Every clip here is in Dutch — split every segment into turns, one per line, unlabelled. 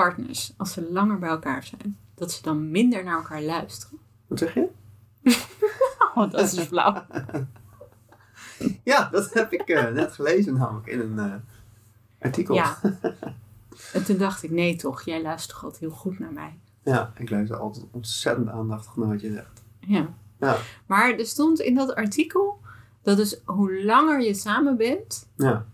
partners, als ze langer bij elkaar zijn, dat ze dan minder naar elkaar luisteren?
Wat zeg je?
Oh, dat is flauw.
Ja, dat heb ik eh, net gelezen namelijk in een eh, artikel.
Ja. En toen dacht ik, nee toch, jij luistert toch altijd heel goed naar mij.
Ja, ik luister altijd ontzettend aandachtig naar wat je zegt.
Ja.
Ja.
Maar er stond in dat artikel dat dus hoe langer je samen bent,
Ja,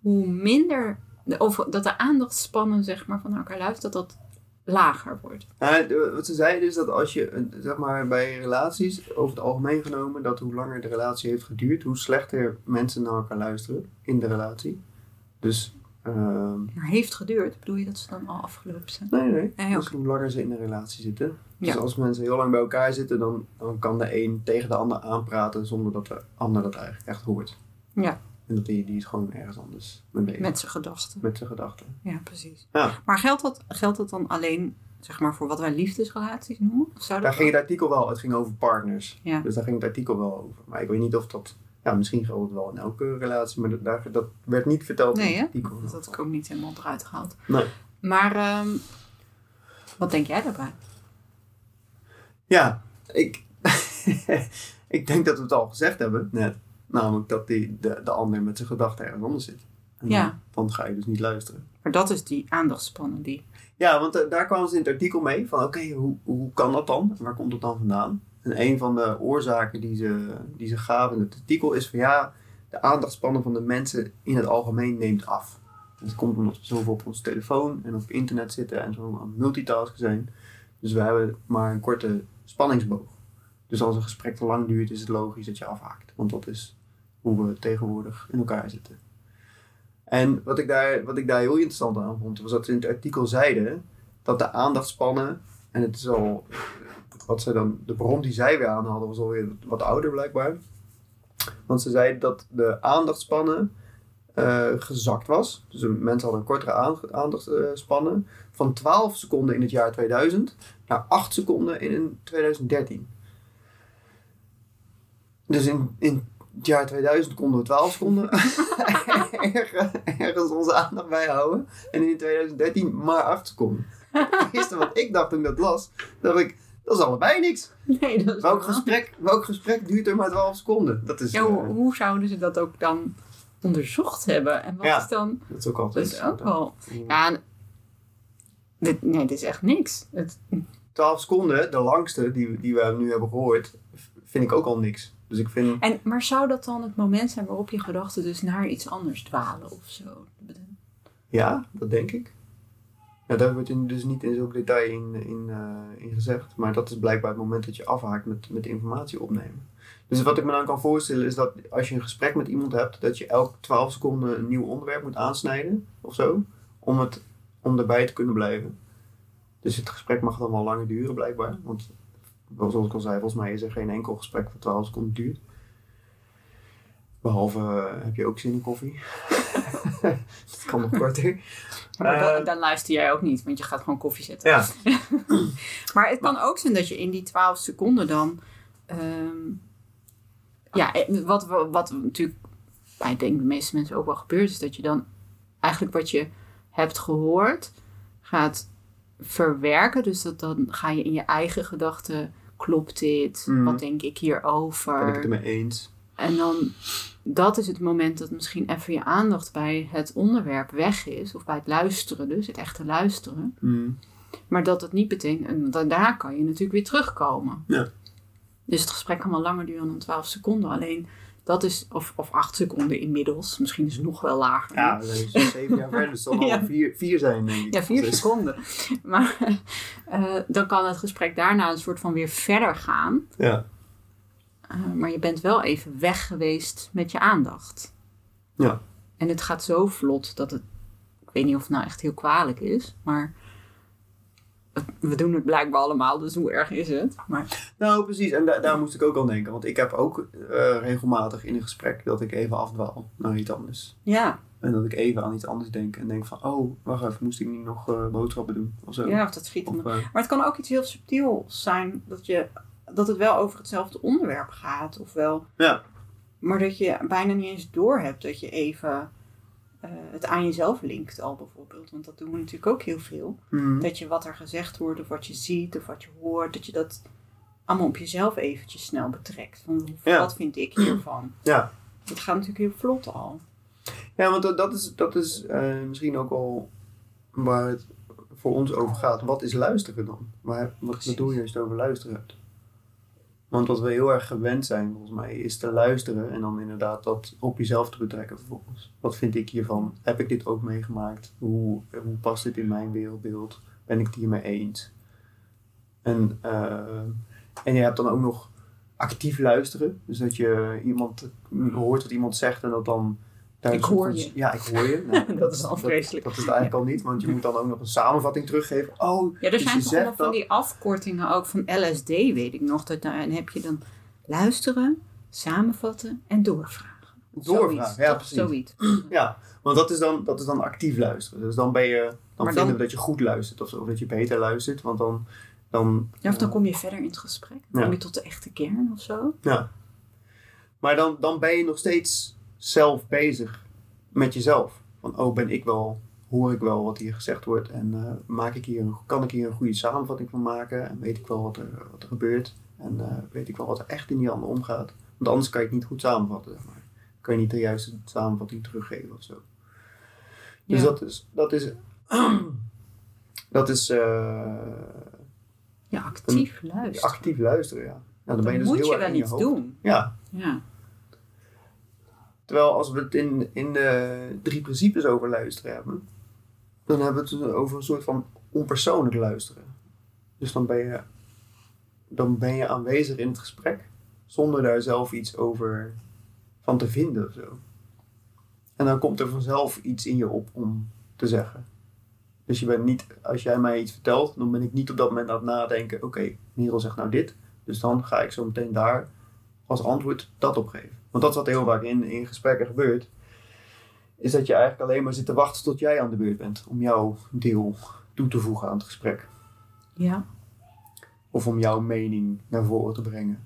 hoe minder, de, of dat de aandachtspannen zeg maar, van elkaar luistert, dat dat lager wordt.
Nou, de- wat ze zeiden is dat als je, zeg maar, bij relaties, over het algemeen genomen, dat hoe langer de relatie heeft geduurd, hoe slechter mensen naar elkaar luisteren in de relatie. Dus, ehm,
Maar heeft geduurd, bedoel je dat ze dan al afgelopen zijn?
nee, nee,
Nee,
dus hoe langer ze in een relatie zitten. Dus
Ja.
als mensen heel lang bij elkaar zitten, dan, dan kan de een tegen de ander aanpraten zonder dat de ander dat eigenlijk echt hoort.
Ja,
En dat die, die is gewoon ergens anders mee bezig.
met zijn gedachten.
met zijn gedachten.
Ja, precies.
Ja.
Maar geldt dat, geldt dat dan alleen zeg maar, voor wat wij liefdesrelaties noemen?
Daar ging het artikel wel, het ging over partners.
Ja.
Dus daar ging het artikel wel over. Maar ik weet niet of dat, ja, misschien geldt het wel in elke relatie, maar dat, daar, dat werd niet verteld
Nee,
in het artikel.
Dat had ik ook niet helemaal eruit gehaald.
Nee.
Maar ehm, wat denk jij daarbij?
Ja, ik, ik denk dat we het al gezegd hebben net. Namelijk dat die, de, de ander met zijn gedachten ergens anders zit. En
Ja.
dan, dan ga je dus niet luisteren.
Maar dat is die aandachtspannen die.
Ja, want eh, daar kwamen ze in het artikel mee van oké, hoe, hoe kan dat dan? En waar komt het dan vandaan? En een van de oorzaken die ze, die ze gaven in het artikel is van ja, de aandachtspannen van de mensen in het algemeen neemt af. Dat komt omdat we zoveel op onze telefoon en op internet zitten en zo aan multitasken zijn. Dus we hebben maar een korte spanningsboog. Dus als een gesprek te lang duurt, is het logisch dat je afhaakt. Want dat is hoe we tegenwoordig in elkaar zitten. En wat ik daar, wat ik daar heel interessant aan vond, was dat ze in het artikel zeiden dat de aandachtspannen, en het is al, wat ze dan, de bron die zij weer aan hadden, was alweer wat ouder blijkbaar. Want ze zeiden dat de aandachtspannen eh, gezakt was. Dus mensen hadden een kortere aan- aandachtspannen van 12 seconden in het jaar 2000 naar 8 seconden in 2013. Dus in, in het jaar 2000 konden we 12 seconden erg- ergens onze aandacht bijhouden. En in 2013 maar 8 seconden. Het eerste wat ik dacht toen ik dat las, dacht ik, dat is allebei niks.
Nee, dat is
Welk gesprek, welk gesprek duurt er maar 12 seconden? Dat is,
Ja, hoe,
eh,
hoe zouden ze dat ook dan onderzocht hebben? En wat
Ja.
is dan.
dat is ook
Dat
altijd.
is ook wel. Ja, en- dit, nee, dit is echt niks. Het,
12 seconden, de langste die, die we nu hebben gehoord, vind ik ook al niks. Dus ik vind,
en, maar zou dat dan het moment zijn waarop je gedachten dus naar iets anders dwalen of zo?
ja, dat denk ik. Ja, daar wordt dus niet in zulk detail in, in, eh, in gezegd. Maar dat is blijkbaar het moment dat je afhaakt met, met informatie opnemen. Dus wat ik me dan kan voorstellen is dat als je een gesprek met iemand hebt, dat je elke 12 seconden een nieuw onderwerp moet aansnijden of zo. Om, het, om erbij te kunnen blijven. Dus het gesprek mag dan wel langer duren blijkbaar. Want zoals ik al zei, volgens mij is er geen enkel gesprek dat 12 seconden duurt. Behalve eh, heb je ook zin in koffie. dat kan nog korter.
Maar dan,
Eh,
dan luister jij ook niet, want je gaat gewoon koffie zetten.
Ja,
Maar het kan ook zijn dat je in die 12 seconden dan. ehm, ja, eh, wat, wat natuurlijk bij ik denk de meeste mensen ook wel gebeurt, is dat je dan eigenlijk wat je hebt gehoord gaat verwerken. Dus dat dan ga je in je eigen gedachten. Klopt dit?
Mhm.
Wat denk ik
ben ik
hierover?
het ermee eens.
En dan, dat is het moment dat misschien even je aandacht bij het onderwerp weg is. Of bij het luisteren dus, het echte luisteren.
Mm.
Maar dat het niet betekent, en da- daar kan je natuurlijk weer terugkomen.
Ja.
Dus het gesprek kan wel langer duren dan 12 seconden. Alleen dat is, of, of 8 seconden inmiddels. Misschien is het nog wel lager.
Ja, zijn dus zeven jaar verder. Dus het zal
Ja.
vier, vier zijn, denk ik.
Ja, vier
Dus-
seconden. Maar eh, dan kan het gesprek daarna een soort van weer verder gaan.
Ja.
Eh, maar je bent wel even weg geweest met je aandacht.
Ja.
En het gaat zo vlot dat het, ik weet niet of het nou echt heel kwalijk is, maar we doen het blijkbaar allemaal, dus hoe erg is het? Maar,
Nou, precies. En da- daar moest ik ook aan denken. Want ik heb ook eh, regelmatig in een gesprek dat ik even afdwaal naar iets anders.
ja,
En dat ik even aan iets anders denk. En denk van, oh, wacht even, moest ik niet nog eh, boodschappen doen? Of zo.
ja, of dat schiet
Of, eh,
Maar het kan ook iets heel subtiels zijn dat, je, dat het wel over hetzelfde onderwerp gaat. Of wel,
Ja.
maar dat je bijna niet eens doorhebt dat je even eh, het aan jezelf linkt al bijvoorbeeld. Want dat doen we natuurlijk ook heel veel.
mhm.
Dat je wat er gezegd wordt of wat je ziet of wat je hoort, dat je dat allemaal op jezelf eventjes snel betrekt. Van,
Ja.
Wat vind ik hiervan?
Ja.
Dat gaat natuurlijk heel vlot al.
Ja, want dat, dat is, dat is eh, misschien ook al waar het voor ons over gaat. Wat is luisteren dan? Waar, wat
Precies.
bedoel je als je het over luisteren hebt? Want wat we heel erg gewend zijn, volgens mij, is te luisteren en dan inderdaad dat op jezelf te betrekken vervolgens. Wat vind ik hiervan? Heb ik dit ook meegemaakt? Hoe, hoe past dit in mijn wereldbeeld? Ben ik het hiermee eens? En, eh, en je hebt dan ook nog actief luisteren. Dus dat je iemand hoort wat iemand zegt en dat dan...
Ik hoor je.
Ja, ik hoor je. Nou,
Dat is al vreselijk.
Dat, is het eigenlijk al niet, want je moet dan ook nog een samenvatting teruggeven. Oh,
Ja, er
dus
zijn toch van die afkortingen ook van LSD, weet ik nog. Dat, daar- en heb je dan luisteren, samenvatten en doorvragen.
Doorvragen,
Zoiets,
ja, precies.
Zoiets.
Ja, want dat is, dan, dat is dan actief luisteren. Dus dan ben je, dan
Maar
vinden
dan-
we dat je goed luistert of zo, of dat je beter luistert. Want dan, dan,
Ja, of dan kom je verder in het gesprek. Dan
Ja.
kom je tot de echte kern of zo.
ja. Maar dan, dan ben je nog steeds zelf bezig met jezelf. Van, oh, ben ik wel, hoor ik wel wat hier gezegd wordt en eh, maak ik hier, een- kan ik hier een goede samenvatting van maken en weet ik wel wat er, wat er gebeurt en eh, weet ik wel wat er echt in die ander omgaat. Want anders kan je het niet goed samenvatten, zeg maar. Kan je niet de juiste samenvatting teruggeven of zo. Dus
Ja.
dat is, dat is, dat is eh,
Ja, actief luisteren.
actief luisteren, ja. ja dan
dan
ben je dus
moet
heel
je wel iets doen.
Ja,
Ja.
Terwijl als we het in, in de drie principes over luisteren hebben, dan hebben we het over een soort van onpersoonlijk luisteren. Dus dan ben je, dan ben je aanwezig in het gesprek, zonder daar zelf iets over van te vinden of zo. En dan komt er vanzelf iets in je op om te zeggen. Dus je bent niet, als jij mij iets vertelt, dan ben ik niet op dat moment aan het nadenken, oké, Merel zegt nou dit, dus dan ga ik zo meteen daar als antwoord dat opgeven. Want dat is wat heel vaak in, in gesprekken gebeurt, is dat je eigenlijk alleen maar zit te wachten tot jij aan de beurt bent om jouw deel toe te voegen aan het gesprek.
Ja.
Of om jouw mening naar voren te brengen.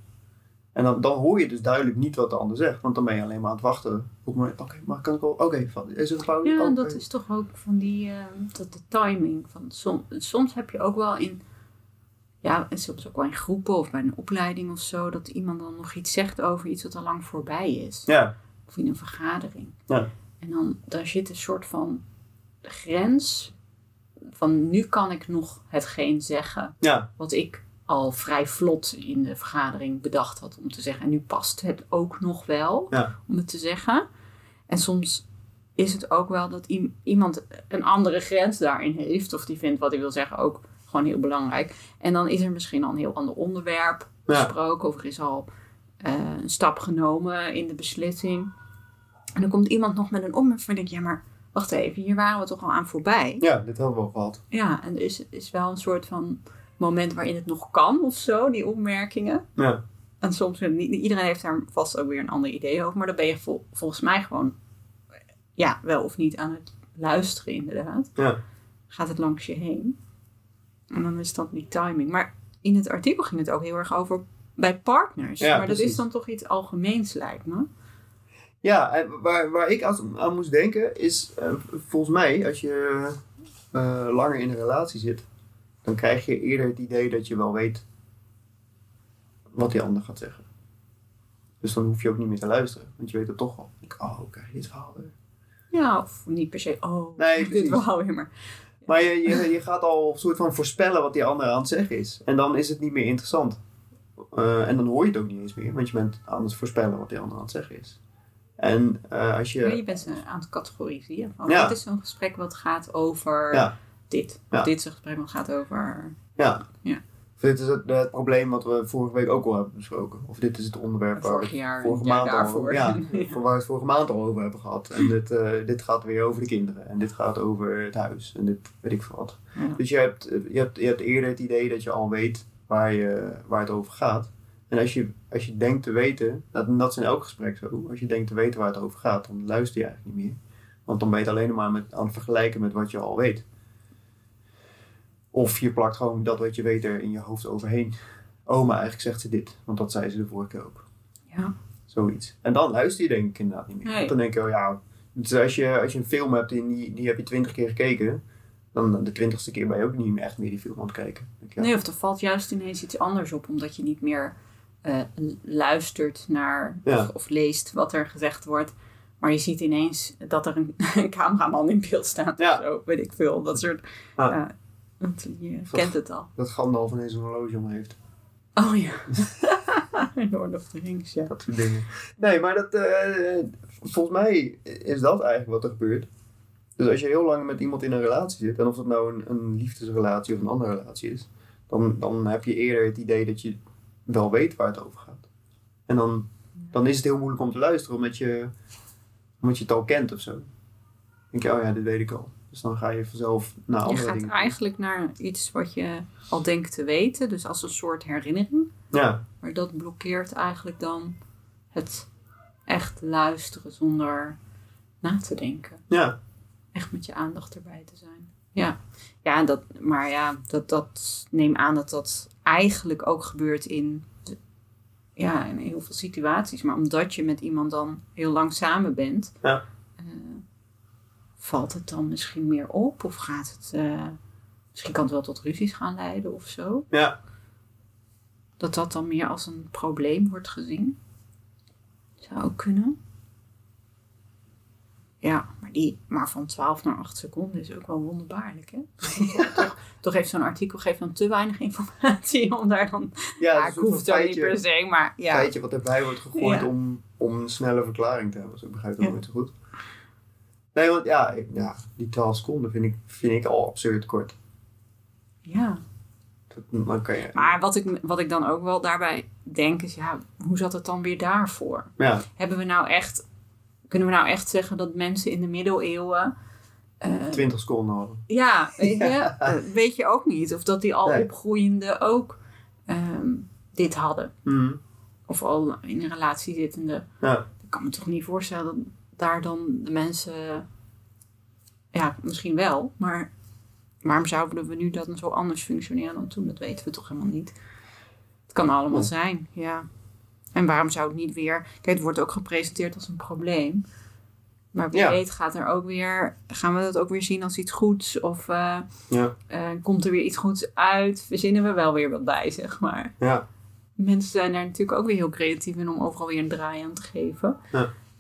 En dan, dan hoor je dus duidelijk niet wat de ander zegt, want dan ben je alleen maar aan het wachten op het moment, oké, maar kan ik al, oké, is er een pauze?
Ja, en dat is toch ook van die, eh, dat de timing. Van som, soms heb je ook wel in, ja, en soms ook wel in groepen of bij een opleiding of zo, dat iemand dan nog iets zegt over iets wat al lang voorbij is.
Ja,
Of in een vergadering.
Ja.
En dan daar zit een soort van grens van nu kan ik nog hetgeen zeggen
ja,
wat ik al vrij vlot in de vergadering bedacht had om te zeggen. En nu past het ook nog wel
Ja.
om het te zeggen. En soms is het ook wel dat iemand een andere grens daarin heeft. Of die vindt wat hij wil zeggen ook gewoon heel belangrijk. En dan is er misschien al een heel ander onderwerp
Ja.
besproken. Of er is al eh, een stap genomen in de beslissing. En dan komt iemand nog met een opmerking. En denk je, ja maar wacht even, hier waren we toch al aan voorbij.
ja, dit hebben we al gehad.
Ja, en er is, is wel een soort van moment waarin het nog kan of zo, die opmerkingen.
Ja,
En soms, niet, niet iedereen heeft daar vast ook weer een ander idee over. Maar dan ben je vol- volgens mij gewoon, ja, wel of niet aan het luisteren inderdaad.
ja,
Gaat het langs je heen. En dan is dat die timing. Maar in het artikel ging het ook heel erg over bij partners.
Ja,
maar dat is dan toch iets algemeens lijkt me.
Ja, en waar, waar ik aan, aan moest denken is, eh, volgens mij, als je eh, langer in een relatie zit, dan krijg je eerder het idee dat je wel weet wat die ander gaat zeggen. Dus dan hoef je ook niet meer te luisteren, want je weet het toch al. Ik, oh, je dit verhaal weer.
Ja, of niet per se, oh,
Nee,
dit verhaal weer maar.
Maar je, je, je gaat al een soort van voorspellen wat die ander aan het zeggen is. En dan is het niet meer interessant. Eh, en dan hoor je het ook niet eens meer, want je bent aan het voorspellen wat die ander aan het zeggen is. En eh, als je...
Ja, je bent ze aan het categoriseren. Van,
Ja.
Wat is zo'n gesprek wat gaat over
Ja.
dit? Of dit is een gesprek wat gaat over...
Ja. Dit is het, het probleem wat we vorige week ook al hebben besproken. Of dit is het onderwerp waar we
jaar,
vorige maand al,
daarvoor.
ja,
Ja.
waar we het vorige maand al over hebben gehad. En dit, eh, dit gaat weer over de kinderen. En dit gaat over het huis. En dit weet ik veel wat.
Ja.
Dus je hebt, je, hebt, je hebt eerder het idee dat je al weet waar, je, waar het over gaat. En als je, als je denkt te weten, dat, en dat is in elk gesprek zo. Als je denkt te weten waar het over gaat, dan luister je eigenlijk niet meer. Want dan ben je het alleen maar met, aan het vergelijken met wat je al weet. Of je plakt gewoon dat wat je weet er in je hoofd overheen. Oh, maar eigenlijk zegt ze dit. Want dat zei ze de vorige keer ook.
Ja.
Zoiets. En dan luister je denk ik inderdaad niet meer.
Nee.
Want dan denk je, oh ja, dus als je, als je een film hebt en die, die heb je twintig keer gekeken. Dan de twintigste keer ben je ook niet meer echt meer die film aan het kijken. Ja.
Nee, of er valt juist ineens iets anders op, omdat je niet meer eh, luistert naar
Ja.
of, of leest wat er gezegd wordt. Maar je ziet ineens dat er een, een cameraman in beeld staat.
Ja.
Of zo, weet ik veel. Dat soort.
Ah.
ja, want je kent het al.
Dat Gandalf ineens een horloge om heeft.
Oh ja. Lord of the Rings, ja.
Dat soort dingen. Nee, maar dat, eh, volgens mij is dat eigenlijk wat er gebeurt. Dus als je heel lang met iemand in een relatie zit, en of dat nou een, een liefdesrelatie of een andere relatie is, dan, dan heb je eerder het idee dat je wel weet waar het over gaat. En dan, dan is het heel moeilijk om te luisteren, omdat je, omdat je het al kent of zo. Dan denk je, oh ja, dit weet ik al. Dus dan ga je vanzelf naar
Je
andere
gaat
dingen.
eigenlijk naar iets wat je al denkt te weten, dus als een soort herinnering.
Ja,
Maar dat blokkeert eigenlijk dan het echt luisteren zonder na te denken.
ja,
Echt met je aandacht erbij te zijn. Ja, ja dat, maar ja, dat, dat neem aan dat dat eigenlijk ook gebeurt in, ja, in heel veel situaties. Maar omdat je met iemand dan heel lang samen bent,
Ja.
eh, valt het dan misschien meer op? Of gaat het, eh, misschien kan het wel tot ruzies gaan leiden of zo?
ja.
dat dat dan meer als een probleem wordt gezien. Zou ook kunnen. Ja, maar, die, maar van 12 naar 8 seconden is ook wel wonderbaarlijk, hè? toch, toch heeft zo'n artikel geeft dan te weinig informatie om daar dan...
Ja,
Ja,
het
ik
een
hoef het niet per se, maar ja.
feitje wat erbij wordt gegooid
Ja.
om, om een snelle verklaring te hebben. Dus ik begrijp ook niet zo goed. Nee, want ja, ik- ja die 12 seconden vind ik, vind ik al absurd kort.
Ja,
Dat, dan kan je,
maar wat ik, wat ik dan ook wel daarbij denk is, ja, hoe zat het dan weer daarvoor?
ja,
Hebben we nou echt, kunnen we nou echt zeggen dat mensen in de middeleeuwen... eh,
20 seconden hadden.
Ja, weet je, eh, weet je ook niet. Of dat die al
Nee.
opgroeiende ook ehm, dit hadden.
Mhm.
Of al in een relatie zittende.
Ja,
Ik kan me toch niet voorstellen dat daar dan de mensen... Ja, misschien wel. Maar waarom zouden we nu dan zo anders functioneren dan toen? Dat weten we toch helemaal niet. Het kan allemaal zijn, ja. En waarom zou het niet weer... Kijk, het wordt ook gepresenteerd als een probleem. Maar wie
Ja.
weet gaat er ook weer... Gaan we dat ook weer zien als iets goeds? Of... eh,
ja,
eh, komt er weer iets goeds uit? Verzinnen we wel weer wat bij, zeg maar.
ja,
Mensen zijn daar natuurlijk ook weer heel creatief in om overal weer een draai aan te geven.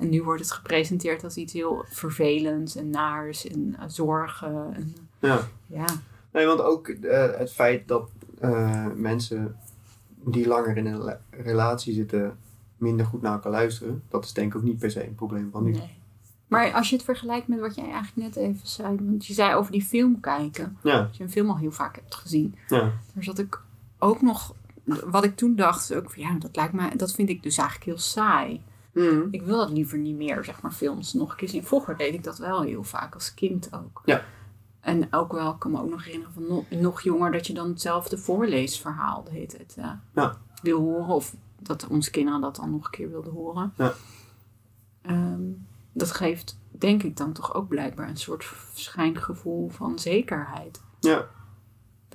En nu wordt het gepresenteerd als iets heel vervelends en naars en eh, zorgen. En,
ja.
ja,
Nee, want ook eh, het feit dat eh, mensen die langer in een relatie zitten minder goed naar elkaar luisteren, dat is denk ik ook niet per se een probleem van nu.
nee. Maar als je het vergelijkt met wat jij eigenlijk net even zei, want je zei over die film kijken.
Ja,
Als je een film al heel vaak hebt gezien,
ja,
daar zat ik ook nog, wat ik toen dacht, ook van ja, dat lijkt me, dat vind ik dus eigenlijk heel saai.
Mhm.
Ik wil dat liever niet meer, zeg maar, films nog een keer zien. Vroeger deed ik dat wel heel vaak, als kind ook.
Ja.
En ook wel, ik kan me ook nog herinneren van nog, nog jonger, dat je dan hetzelfde voorleesverhaal hele tijd eh,
Ja.
wil horen. Of dat onze kinderen dat dan nog een keer wilden horen.
Ja.
Ehm, dat geeft, denk ik dan toch ook blijkbaar een soort schijngevoel van zekerheid.
ja.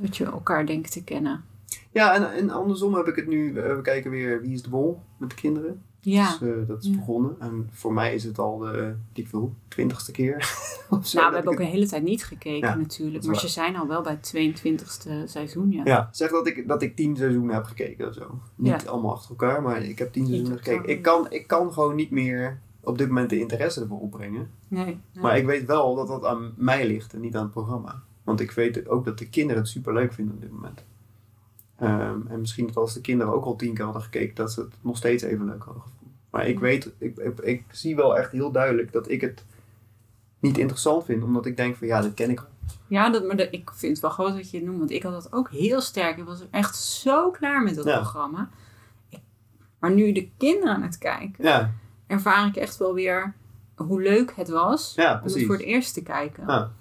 Dat je elkaar denkt te kennen.
Ja, en, en andersom heb ik het nu, eh, we kijken weer Wie is de Bol met de kinderen.
Ja.
Dus, dat is
Ja.
begonnen. En voor mij is het al de, ik veel, twintigste keer.
Nou, we hebben ook een hele tijd niet gekeken
Ja,
natuurlijk. Maar ze zijn al wel bij het 22e seizoen, ja.
Ja, zeg dat ik, dat ik tien seizoenen heb gekeken of zo. Niet
Ja.
allemaal achter elkaar, maar ik heb tien seizoenen gekeken. Ik kan, ik kan gewoon niet meer op dit moment de interesse ervoor opbrengen.
Nee, nee.
Maar ik weet wel dat dat aan mij ligt en niet aan het programma. Want ik weet ook dat de kinderen het super leuk vinden op dit moment. Ehm, en misschien dat als de kinderen ook al tien keer hadden gekeken, dat ze het nog steeds even leuk hadden gevonden. Maar ik weet, ik, ik, ik zie wel echt heel duidelijk dat ik het niet interessant vind, omdat ik denk van ja, dit ken ik al.
Ja, dat, maar dat- ik vind het wel groot dat je het noemt. Want ik had dat ook heel sterk. Ik was echt zo klaar met dat
Ja.
programma. Ik- maar nu de kinderen aan het kijken,
Ja,
ervaar ik echt wel weer hoe leuk het was
ja
om het voor het eerst te kijken.
Ja.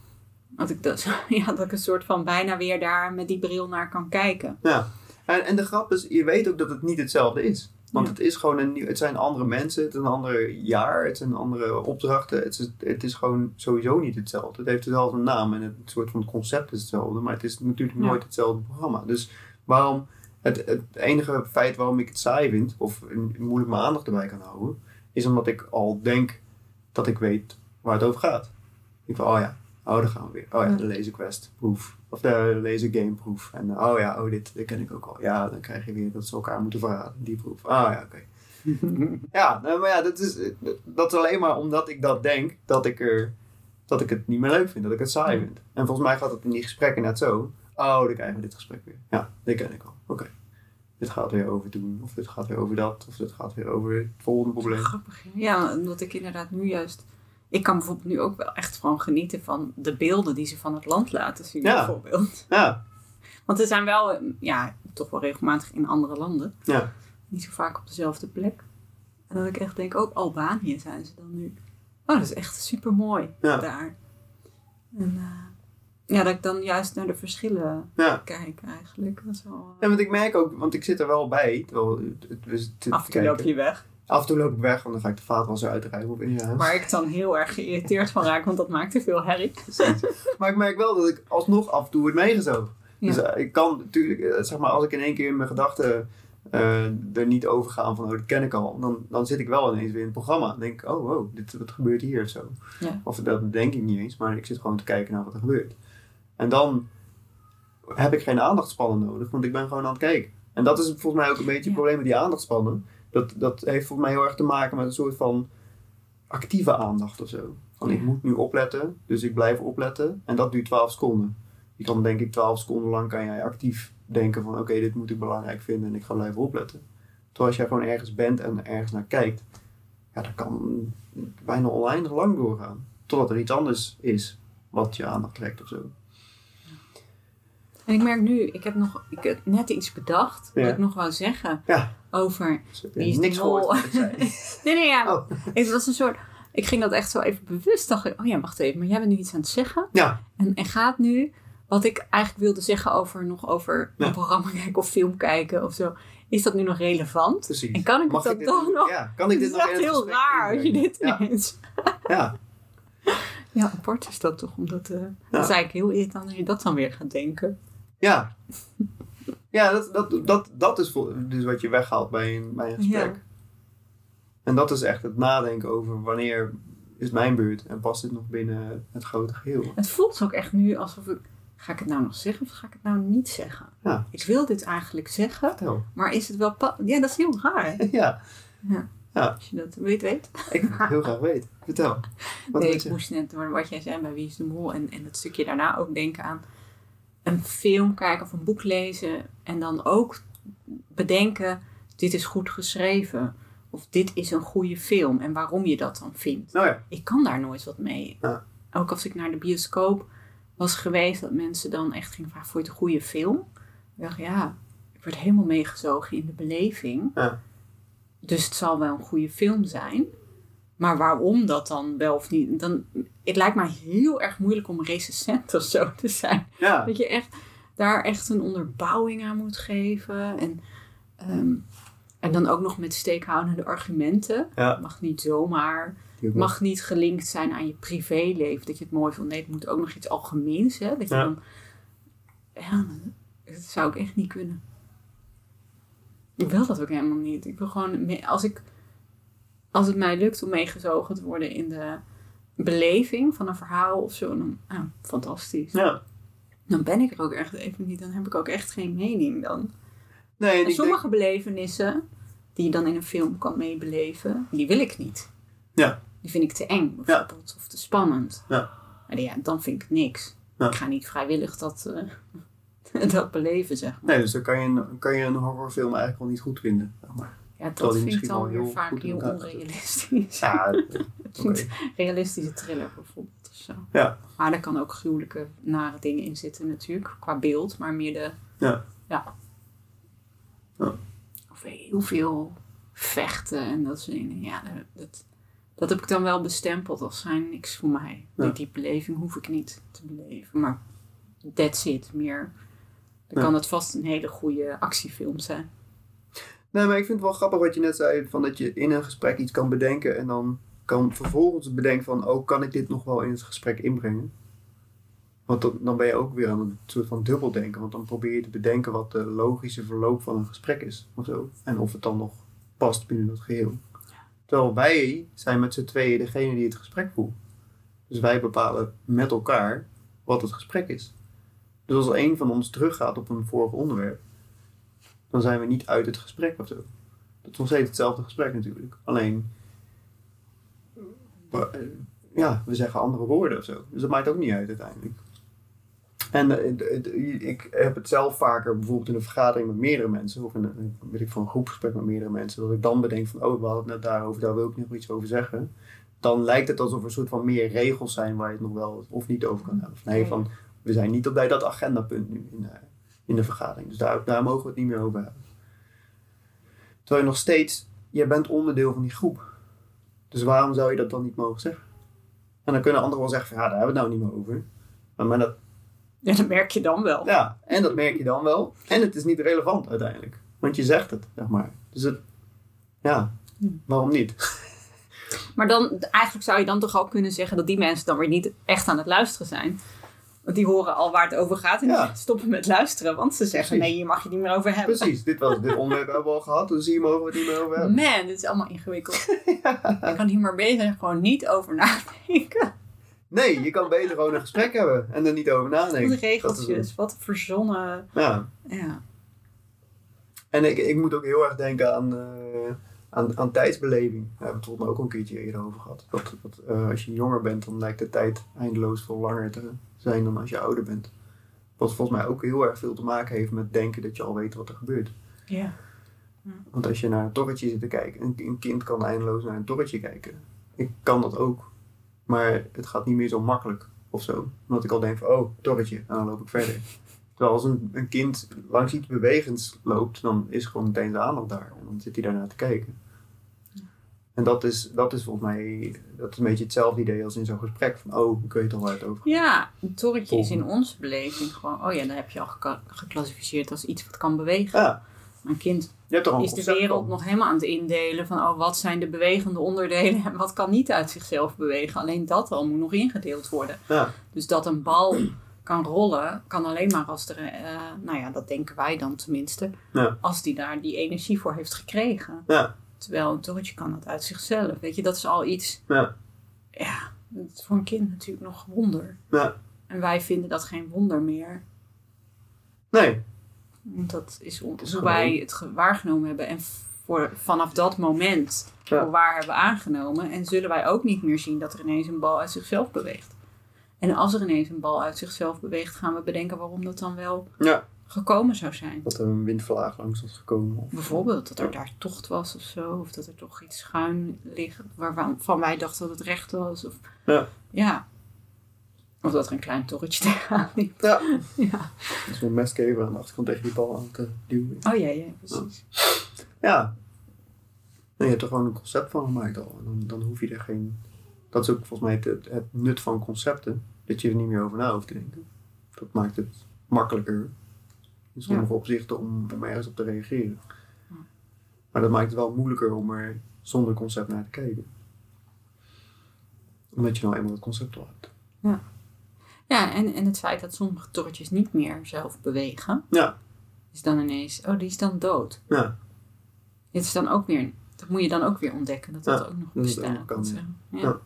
Dat ik, ja, dat ik een soort van bijna weer daar met die bril naar kan kijken.
Ja. En, en de grap is, je weet ook dat het niet hetzelfde is. Want
Ja.
het is gewoon een nieuw, het zijn andere mensen, het is een ander jaar, het zijn andere opdrachten. Het is, het is gewoon sowieso niet hetzelfde. Het heeft dezelfde naam en het soort van concept is hetzelfde, maar het is natuurlijk
Ja.
nooit hetzelfde programma. Dus waarom, het, het enige feit waarom ik het saai vind, of moeilijk mijn aandacht erbij kan houden, is omdat ik al denk dat ik weet waar het over gaat. Ik van, oh ja, oh daar gaan we weer. Oh ja,
Ja.
de laser quest proef. Of de laser game proef. En eh, oh ja, oh dit, dit ken ik ook al. Ja, dan krijg je weer dat ze elkaar moeten verraden. Die proef. Ah ja, oké. Ja, nou, maar ja, dat is, dat is alleen maar omdat ik dat denk, dat ik, er, dat ik het niet meer leuk vind, dat ik het saai vind. En volgens mij gaat het in die gesprekken net zo. Oh, dan krijgen we dit gesprek weer. Ja, dit ken ik al. Oké. Dit gaat weer over doen, of dit gaat weer over dat, of dit gaat weer over het volgende probleem.
Grappig. Ja, omdat ik inderdaad nu juist... Ik kan bijvoorbeeld nu ook wel echt gewoon genieten van de beelden die ze van het land laten zien,
Ja.
bijvoorbeeld.
Ja,
Want er zijn wel, eh, ja, toch wel regelmatig in andere landen.
ja,
Niet zo vaak op dezelfde plek. En dat ik echt denk, ook Albanië zijn ze dan nu. Oh, dat is echt super mooi
Ja.
daar. En eh, ja, dat ik dan juist naar de verschillen
ja.
kijk eigenlijk. Dat is wel,
Ja, want ik merk ook, want ik zit er wel bij. Terwijl het, het, zitten
af en toe loop je weg.
Af en toe loop ik weg, want dan ga ik de vaatwasser uitrijden op in je huis.
Waar ik dan heel erg geïrriteerd van raak, want dat maakt te veel herrie.
Precies. maar ik merk wel dat ik alsnog af en toe word meegezogen.
Ja.
Dus eh, ik kan natuurlijk, eh, zeg maar, als ik in één keer in mijn gedachten eh, er niet over ga van, oh, dat ken ik al. Dan, dan zit ik wel ineens weer in het programma. Dan denk ik, oh, wow, dit, wat gebeurt hier of zo.
Ja.
Of dat denk ik niet eens, maar ik zit gewoon te kijken naar wat er gebeurt. En dan heb ik geen aandachtspannen nodig, want ik ben gewoon aan het kijken. En dat is volgens mij ook een beetje het
Ja.
probleem met die aandachtspannen. Dat, dat heeft volgens mij heel erg te maken met een soort van actieve aandacht of zo. Van ik
Ja.
moet nu opletten, dus ik blijf opletten. En dat duurt 12 seconden. Je kan denk ik 12 seconden lang kan jij actief denken van oké, dit moet ik belangrijk vinden en ik ga blijven opletten. Terwijl als jij gewoon ergens bent en ergens naar kijkt, ja, dat kan bijna oneindig lang doorgaan. Totdat er iets anders is wat je aandacht trekt of zo.
En ik merk nu, ik heb nog ik heb net iets bedacht
Ja.
wat ik nog wou zeggen
Ja.
over. Wie is
niks
mol? Nee, nee, ja.
Oh.
Het was een soort. Ik ging dat echt zo even bewust. Dacht ik, oh ja, wacht even, maar jij bent nu iets aan het zeggen.
Ja,
En, en gaat nu wat ik eigenlijk wilde zeggen over nog over
Ja.
een programma kijken of film kijken of zo. Is dat nu nog relevant?
precies.
En kan ik
Mag
dat
dit
dan nog?
Ja, kan ik dit
Het is
nog
echt heel raar als je dit
Ja,
ineens.
ja,
Ja, apart is dat toch? Omdat, eh Dat is eigenlijk heel irritant als je dat dan weer gaat denken.
Ja. Ja, dat, dat, dat, dat is dus wat je weghaalt bij een, bij een gesprek.
Ja.
En dat is echt het nadenken over wanneer is mijn beurt en past dit nog binnen het grote geheel.
Het voelt ook echt nu alsof ik. Ga ik het nou nog zeggen of ga ik het nou niet zeggen?
Ja.
Ik wil dit eigenlijk zeggen,
Vertel.
maar is het wel. Ja, dat is heel raar. hè?
Ja,
Als je dat weet, weet.
ik wil het heel graag weten. Vertel. Wat
nee, ik moest net door wat jij zei bij Wie is de Mol en, en het stukje daarna ook denken aan een film kijken of een boek lezen en dan ook bedenken: dit is goed geschreven of dit is een goede film en waarom je dat dan vindt.
Nou ja,
Ik kan daar nooit wat mee.
Ja.
Ook als ik naar de bioscoop was geweest, dat mensen dan echt gingen vragen: voor je het een goede film? Ik dacht, ja, ik word helemaal meegezogen in de beleving.
Ja.
Dus het zal wel een goede film zijn. Maar waarom dat dan wel of niet? Dan, het lijkt mij heel erg moeilijk om recensent of zo te zijn.
ja.
Dat je echt daar echt een onderbouwing aan moet geven. En, ehm, en dan ook nog met steekhoudende argumenten.
Ja.
Mag niet zomaar. Mag niet gelinkt zijn aan je privéleven. Dat je het mooi vindt. Nee, het moet ook nog iets algemeens. Hè? Dat je
Ja.
dan... Ja, dat zou ik echt niet kunnen. Ik wil dat ook helemaal niet. Ik wil gewoon... Als, ik, als het mij lukt om meegezogen te worden in de beleving van een verhaal of zo, dan ah, fantastisch.
Ja.
Dan ben ik er ook echt even niet. Dan heb ik ook echt geen mening dan.
Nee, en denk,
sommige belevenissen die je dan in een film kan meebeleven, die wil ik niet.
Ja.
Die vind ik te eng bijvoorbeeld. Of te spannend.
Ja.
Maar ja, dan vind ik niks.
Ja.
Ik ga niet vrijwillig dat, eh, dat beleven, zeg maar.
nee, dus dan kan je, een, kan je een horrorfilm eigenlijk wel niet goed vinden. Zeg maar.
Ja, dat vind ik dan weer vaak heel onrealistisch.
Ja, oké.
Realistische thriller bijvoorbeeld. zo.
Ja.
Maar er kan ook gruwelijke, nare dingen in zitten natuurlijk, qua beeld. Maar meer de...
Ja.
Ja.
Ja.
Of heel veel vechten en dat soort dingen. Ja, dat, dat heb ik dan wel bestempeld als zijn niks voor mij.
Ja.
Die, die beleving hoef ik niet te beleven. Maar that's it. Meer... Dan kan het vast een hele goede actiefilm zijn.
Nee, maar ik vind het wel grappig wat je net zei, van dat je in een gesprek iets kan bedenken en dan kan vervolgens bedenken van, oh, kan ik dit nog wel in het gesprek inbrengen? Want dan, ben je ook weer aan een soort van dubbeldenken, want dan probeer je te bedenken wat de logische verloop van een gesprek is, of zo. En of het dan nog past binnen dat geheel. Terwijl wij zijn met z'n tweeën degene die het gesprek voert. Dus wij bepalen met elkaar wat het gesprek is. Dus als een van ons teruggaat op een vorig onderwerp, dan zijn we niet uit het gesprek of zo. Dat is nog steeds hetzelfde gesprek natuurlijk. Alleen, we- eh, ja, we zeggen andere woorden of zo. Dus dat maakt ook niet uit uiteindelijk. En eh, ik heb het zelf vaker bijvoorbeeld in een vergadering met meerdere mensen, of in een, weet ik, van een groepsgesprek met meerdere mensen, dat ik dan bedenk van, oh, we hadden het net daarover, daar wil ik nog iets over zeggen. Dan lijkt het alsof er een soort van meer regels zijn waar je het nog wel of niet over kan hebben. Nee, van, we zijn niet op bij dat agendapunt nu in in de vergadering. Dus daar, daar mogen we het niet meer over hebben. Terwijl je nog steeds, je bent onderdeel van die groep. Dus waarom zou je dat dan niet mogen zeggen? En dan kunnen anderen wel zeggen van ja, daar hebben we het nou niet meer over. Maar, maar dat,
Ja, dat merk je dan wel.
ja, en dat merk je dan wel. En het is niet relevant uiteindelijk. Want je zegt het, zeg maar. Dus het, ja, waarom niet?
Maar dan, eigenlijk zou je dan toch ook kunnen zeggen dat die mensen dan weer niet echt aan het luisteren zijn. Want die horen al waar het over gaat en
Ja.
die stoppen met luisteren. Want ze zeggen,
Precies.
nee, hier mag je het niet meer over hebben.
Precies, dit, was, dit onderwerp hebben we al gehad, dus hier mogen we het niet meer over hebben.
Man, dit is allemaal ingewikkeld. Ik kan hier maar beter gewoon niet over nadenken.
Nee, je kan beter gewoon een gesprek hebben en er niet over
Wat
nadenken. Is
regeltjes, wat verzonnen.
Ja,
Ja.
En ik, ik moet ook heel erg denken aan, eh, aan, aan tijdsbeleving. Daar hebben we het volgens mij ook een keertje eerder over gehad. Dat, dat, eh, als je jonger bent, dan lijkt de tijd eindeloos veel langer te zijn dan als je ouder bent. Wat volgens mij ook heel erg veel te maken heeft met denken dat je al weet wat er gebeurt.
ja.
Want als je naar een torretje zit te kijken, een, een kind kan eindeloos naar een torretje kijken. Ik kan dat ook. Maar het gaat niet meer zo makkelijk of zo. Omdat ik al denk van, oh, torretje, en dan loop ik verder. Terwijl als een, een kind langs iets bewegends loopt, dan is gewoon meteen de aandacht daar. En dan zit hij daarnaar te kijken. En dat is, dat is volgens mij dat is een beetje hetzelfde idee als in zo'n gesprek. Van, oh, ik weet al waar het over.
Ja, een torretje is in onze beleving gewoon... Oh ja, dan heb je al geclassificeerd als iets wat kan bewegen.
Ja,
Een kind
je
is de wereld
van.
nog helemaal aan het indelen van oh, wat zijn de bewegende onderdelen en wat kan niet uit zichzelf bewegen. Alleen dat al moet nog ingedeeld worden.
Ja,
Dus dat een bal kan rollen, kan alleen maar als er, eh, nou ja, dat denken wij dan tenminste,
Ja.
als die daar die energie voor heeft gekregen.
ja,
Terwijl een torretje kan dat uit zichzelf. Weet je, dat is al iets,
ja,
ja, dat is voor een kind natuurlijk nog wonder.
ja.
En wij vinden dat geen wonder meer.
Nee,
Want dat is hoe
gewoon-
wij het ge- waargenomen hebben. En voor, vanaf dat moment
Ja.
waar hebben aangenomen. En zullen wij ook niet meer zien dat er ineens een bal uit zichzelf beweegt. En als er ineens een bal uit zichzelf beweegt, gaan we bedenken waarom dat dan wel
ja.
Gekomen zou zijn.
Dat er een windvlaag langs was gekomen. Of,
Bijvoorbeeld dat er daar tocht was of zo. Of dat er toch iets schuin ligt waarvan van wij dachten dat het recht was. Of,
Ja.
ja. Of dat er een klein torretje tegenaan liep.
Ja.
Ja.
Dus een mestkever aan de achterkant tegen die bal aan te duwen.
Oh ja, ja, precies.
Ja. Nee, je hebt er gewoon een concept van gemaakt al. En dan, dan hoef je er geen... Dat is ook volgens mij het, het nut van concepten. Dat je er niet meer over na hoeft te denken. Dat maakt het makkelijker. In sommige opzichten om, om ergens op te reageren. Maar dat maakt het wel moeilijker om er zonder concept naar te kijken. Omdat je nou eenmaal het concept al hebt.
Ja, en, en het feit dat sommige torretjes niet meer zelf bewegen,
Ja.
is dan ineens, oh, die is dan dood.
Ja.
Dit is dan ook weer, dat moet je dan ook weer ontdekken, dat dat
Ja,
ook nog
dat
bestaat.
ja.
ja.
Ja.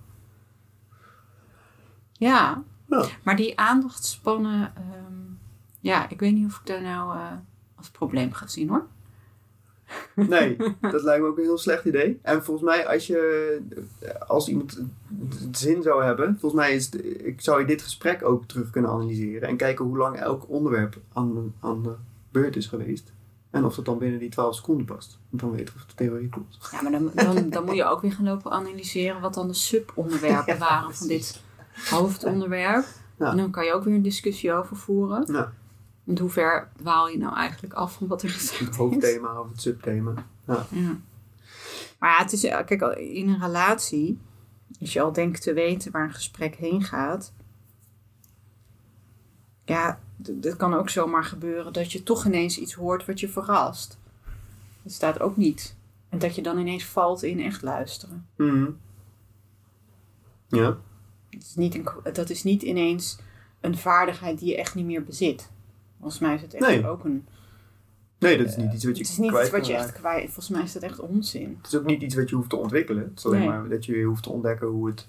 Ja.
Ja.
maar die aandachtspannen, ehm, ja, ik weet niet of ik daar nou eh, als probleem ga zien hoor.
Nee, dat lijkt me ook een heel slecht idee. En volgens mij, als je als iemand zin zou hebben, volgens mij is ik zou je dit gesprek ook terug kunnen analyseren en kijken hoe lang elk onderwerp aan, aan de beurt is geweest. En of dat dan binnen die 12 seconden past. En dan weten we of de theorie klopt.
Ja, maar dan, dan, dan moet je ook weer gaan lopen analyseren wat dan de subonderwerpen
Ja,
waren van dit hoofdonderwerp.
Ja.
En dan kan je ook weer een discussie over voeren.
Ja.
Want hoe ver dwaal je nou eigenlijk af van wat er gezegd
Het
is?
hoofdthema of het subthema.
Ja. Maar ja, het is, eh, kijk, in een relatie, als je al denkt te weten waar een gesprek heen gaat, ja, d- het kan ook zomaar gebeuren dat je toch ineens iets hoort wat je verrast. Dat staat ook niet. En dat je dan ineens valt in echt luisteren.
Mhm. Ja.
Dat is niet, een, dat is niet ineens een vaardigheid die je echt niet meer bezit. Volgens mij is het echt
Nee.
ook een.
Nee, dat is niet iets wat je
Het is niet
kwijt
iets wat je echt kwijt. Volgens mij is dat echt onzin.
Het is ook niet iets wat je hoeft te ontwikkelen. Het is alleen
Nee.
maar dat je hoeft te ontdekken hoe het,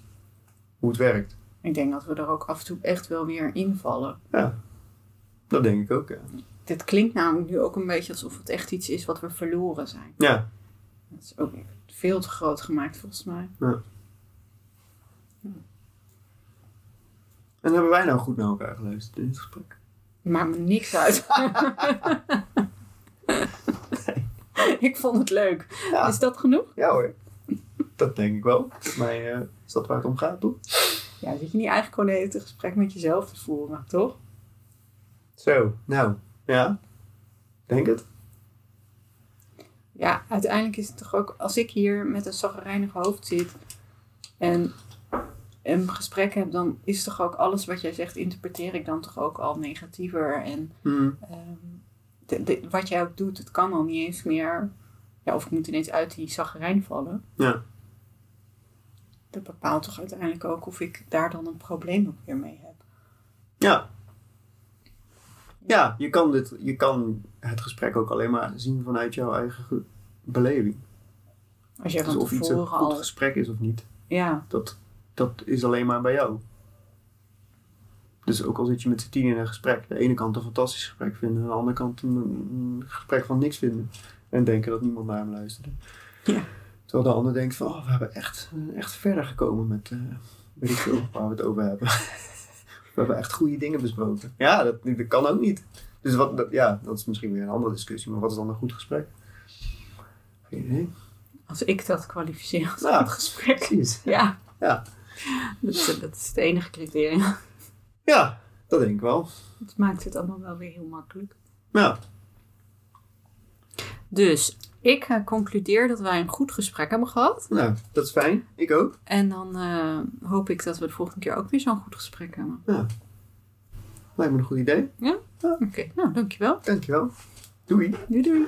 hoe het werkt.
Ik denk dat we er ook af en toe echt wel weer invallen.
Ja. Dat denk ik ook, ja.
Dit klinkt namelijk nu ook een beetje alsof het echt iets is wat we verloren zijn.
Ja.
Dat is ook veel te groot gemaakt volgens mij.
En hebben wij nou goed naar elkaar geluisterd in dit gesprek?
Maakt me niks uit. ik vond het leuk.
Ja.
Is dat genoeg?
Ja hoor. Dat denk ik wel. Mij eh, is dat waar het om gaat, toch?
Ja, zit je niet eigenlijk gewoon het hele gesprek met jezelf te voeren, toch?
Zo, nou, ja. Denk het.
Ja, uiteindelijk is het toch ook... Als ik hier met een zagrijnig hoofd zit en een gesprek heb... dan is toch ook alles wat jij zegt... interpreteer ik dan toch ook al negatiever. En
Mhm.
ehm, de- de- wat jij ook doet, het kan al niet eens meer... Ja, of ik moet ineens uit die zagrijn vallen.
Ja.
Dat bepaalt toch uiteindelijk ook of ik daar dan een probleem ook weer mee heb.
Ja. Ja, je kan, dit, je kan het gesprek ook alleen maar zien vanuit jouw eigen ge- beleving.
Als jij
Dus
van
of iets een
tevoren
goed
al...
gesprek is of niet,
Ja,
dat, dat is alleen maar bij jou. Dus ook al zit je met z'n tien in een gesprek, de ene kant een fantastisch gesprek vinden, aan de andere kant een, een gesprek van niks vinden. En denken dat niemand naar hem luisterde.
Ja.
Terwijl de ander denkt van, oh, we hebben echt, echt verder gekomen met, eh weet ik veel, waar we het over hebben. we hebben echt goede dingen besproken. Ja, dat, dat kan ook niet. Dus wat, dat, ja, dat is misschien weer een andere discussie, maar wat is dan een goed gesprek? Geen idee.
als ik dat kwalificeer als
Ja.
een gesprek.
Precies.
Ja.
Ja.
Dat, is- dat is het enige criterium.
Ja, dat denk ik wel.
Het maakt het allemaal wel weer heel makkelijk.
Ja,
Dus, ik eh, concludeer dat wij een goed gesprek hebben gehad.
nou, dat is fijn. Ik ook.
En dan eh, hoop ik dat we de volgende keer ook weer zo'n goed gesprek hebben.
Lijkt me een goed idee.
Oké, nou dankjewel.
Dankjewel. Doei.
Doei doei.